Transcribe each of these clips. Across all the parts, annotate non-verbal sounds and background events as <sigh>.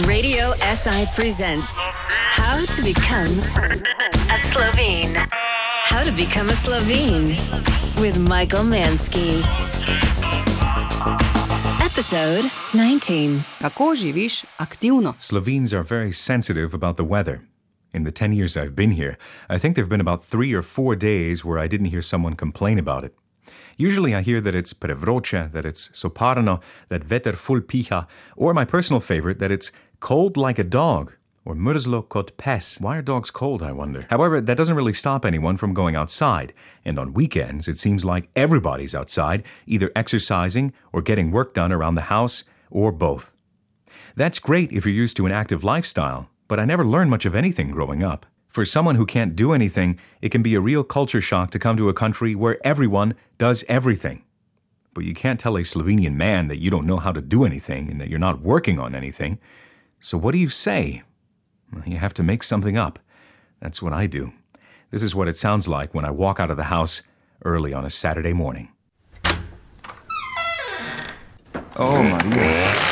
Radio SI presents How to Become a Slovene. How to Become a Slovene with Michael Mansky. Episode 19. Kako živiš aktivno? Slovenes are very sensitive about the weather. In the 10 years I've been here, I think there have been about three or four days where I didn't hear someone complain about it. Usually I hear that it's prevroče, that it's soparno, that veter ful piha, or my personal favorite, that it's cold like a dog, or mrzlo kot pes. Why are dogs cold, I wonder? However, that doesn't really stop anyone from going outside, and on weekends it seems like everybody's outside, either exercising or getting work done around the house, or both. That's great if you're used to an active lifestyle, but I never learned much of anything growing up. For someone who can't do anything, it can be a real culture shock to come to a country where everyone does everything. But you can't tell a Slovenian man that you don't know how to do anything and that you're not working on anything. So what do you say? Well, you have to make something up. That's what I do. This is what it sounds like when I walk out of the house early on a Saturday morning. Oh, Maria.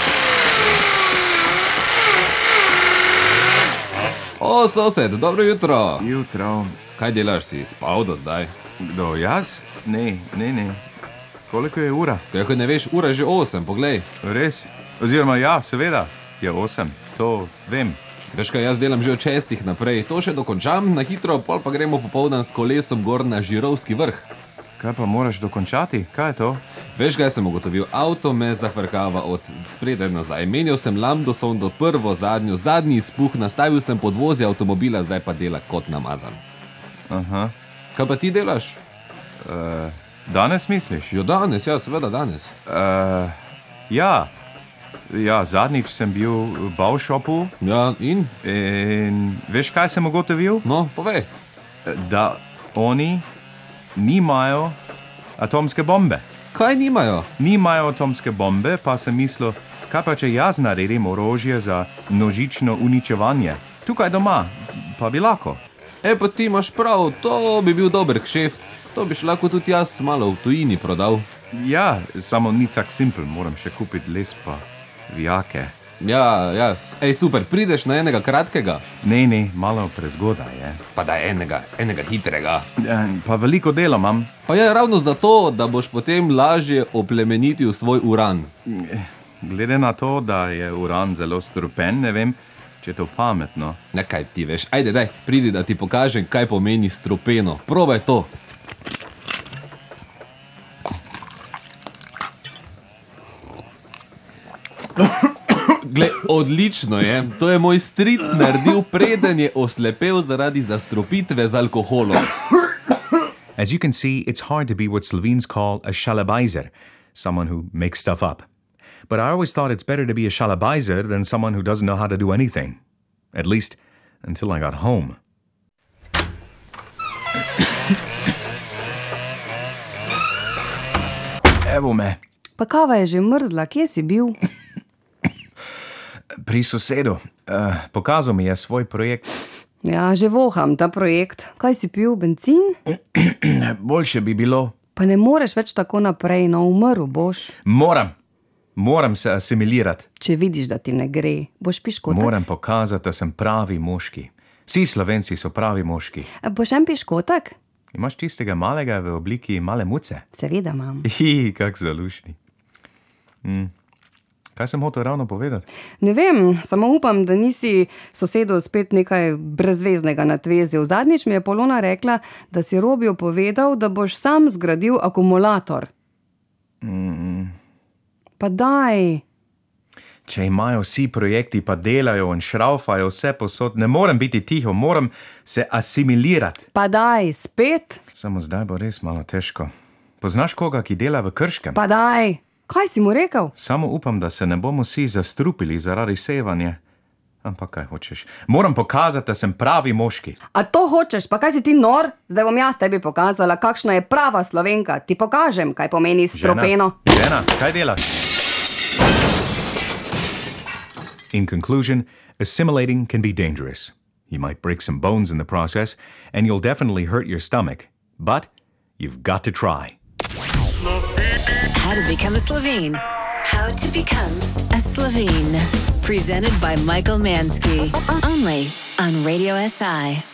O, sosed, dobro jutro. Jutro. Kaj delaš, si spal do zdaj? Kdo, jaz? Ne, ne, ne. Koliko je ura? Kaj ne veš, ura je že 8, poglej. Res? Oziroma, ja, seveda, je 8, to vem. Veš kaj, jaz delam že od 6 naprej, to še dokončam, na hitro, pol pa gremo popoldan s kolesom gor na Žirovski vrh. Kaj pa moraš dokončati? Kaj je to? Veš, kaj sem ugotovil? Avto me zafrkava od spredaj nazaj. Menil sem lambdo sondo prvo, zadnjo, zadnji izpuh, nastavil sem podvozje avtomobila, zdaj pa dela kot namazan. Aha. Kaj pa ti delaš? Uh, danes misliš? Jo danes, ja, seveda danes. Uh, ja. ja, zadnjič sem bil v Baušopu Ja, in? in veš, kaj sem ugotovil? No, povej. Da oni nimajo atomske bombe. Kaj nimajo? Nimajo atomske bombe, pa sem mislil, kaj pa če jaz naredim orožje za množično uničevanje. Tukaj doma, pa bi lahko. E, pa ti imaš prav, to bi bil dober kšeft. To bi lahko tudi jaz malo v tujini prodal. Ja, samo ni tako simpel, moram še kupiti les pa vijake. Ja, ja, ej, super, prideš na enega kratkega, Ne, ne, malo prezgodaj je. pa da enega, enega hitrega. Ja, Pa veliko dela imam. Pa je ravno zato, da boš potem lažje oplemenitil svoj uran. Glede na to, da je uran zelo strupen, ne vem, če je to pametno. Ne kaj ti veš, ajde, daj, pridi, da ti pokažem, kaj pomeni strupeno. Probaj to. Gle, odlično je. To je moj stric naredil, preden je oslepel zaradi zastrupitve z alkoholom. As you can see, it's hard to be what Slovenes call a shalabizer, someone who makes stuff up. But I always thought it's better to be a shalabizer than someone who doesn't know how to do anything. At least until I got home. <coughs> Evo me, Pa kava je že mrzla, kje si bil? Pri sosedu. Uh, pokazal mi je svoj projekt. Ja, že voham ta projekt. Kaj si pil, benzin? <clears throat> Boljše bi bilo. Pa ne moreš več tako naprej, no umrl boš. Moram, moram se asimilirati. Če vidiš, da ti ne gre, boš piškotak. Moram pokazati, da sem pravi moški. Vsi slovenci so pravi moški. A Boš en piškotak? Imaš tistega malega v obliki male muce? Seveda imam. Hi, kak zalušni. Mm. Kaj sem hotel ravno povedati? Ne vem, samo upam, da nisi sosedu spet nekaj brezveznega natvezil. Zadnjič mi je Polona rekla, da si Robijo povedal, da boš sam zgradil akumulator. Mm. Pa daj. Če imajo vsi projekti, pa delajo in šraufajo vse posod, ne morem biti tiho, moram se asimilirati. Pa daj, spet, Samo zdaj bo res malo težko. Poznaš koga, ki dela v krškem? pa daj. Kaj si mu rekel? Samo upam, da se ne bomo vsi zastrupili zaradi sevanja. Ampak kaj hočeš? Moram pokazati, da sem pravi moški. A to hočeš, pa kaj si ti nor? Zdaj bom jaz tebi pokazala, kakšna je prava slovenka. Ti pokažem, kaj pomeni stropeno. Žena, žena kaj delaš? In conclusion, assimilating can be dangerous. You might break some bones in the process, and you'll definitely hurt your stomach, but you've got to try. How to become a Slovene. How to Become a Slovene. Presented by Michael Mansky. Only on Radio SI.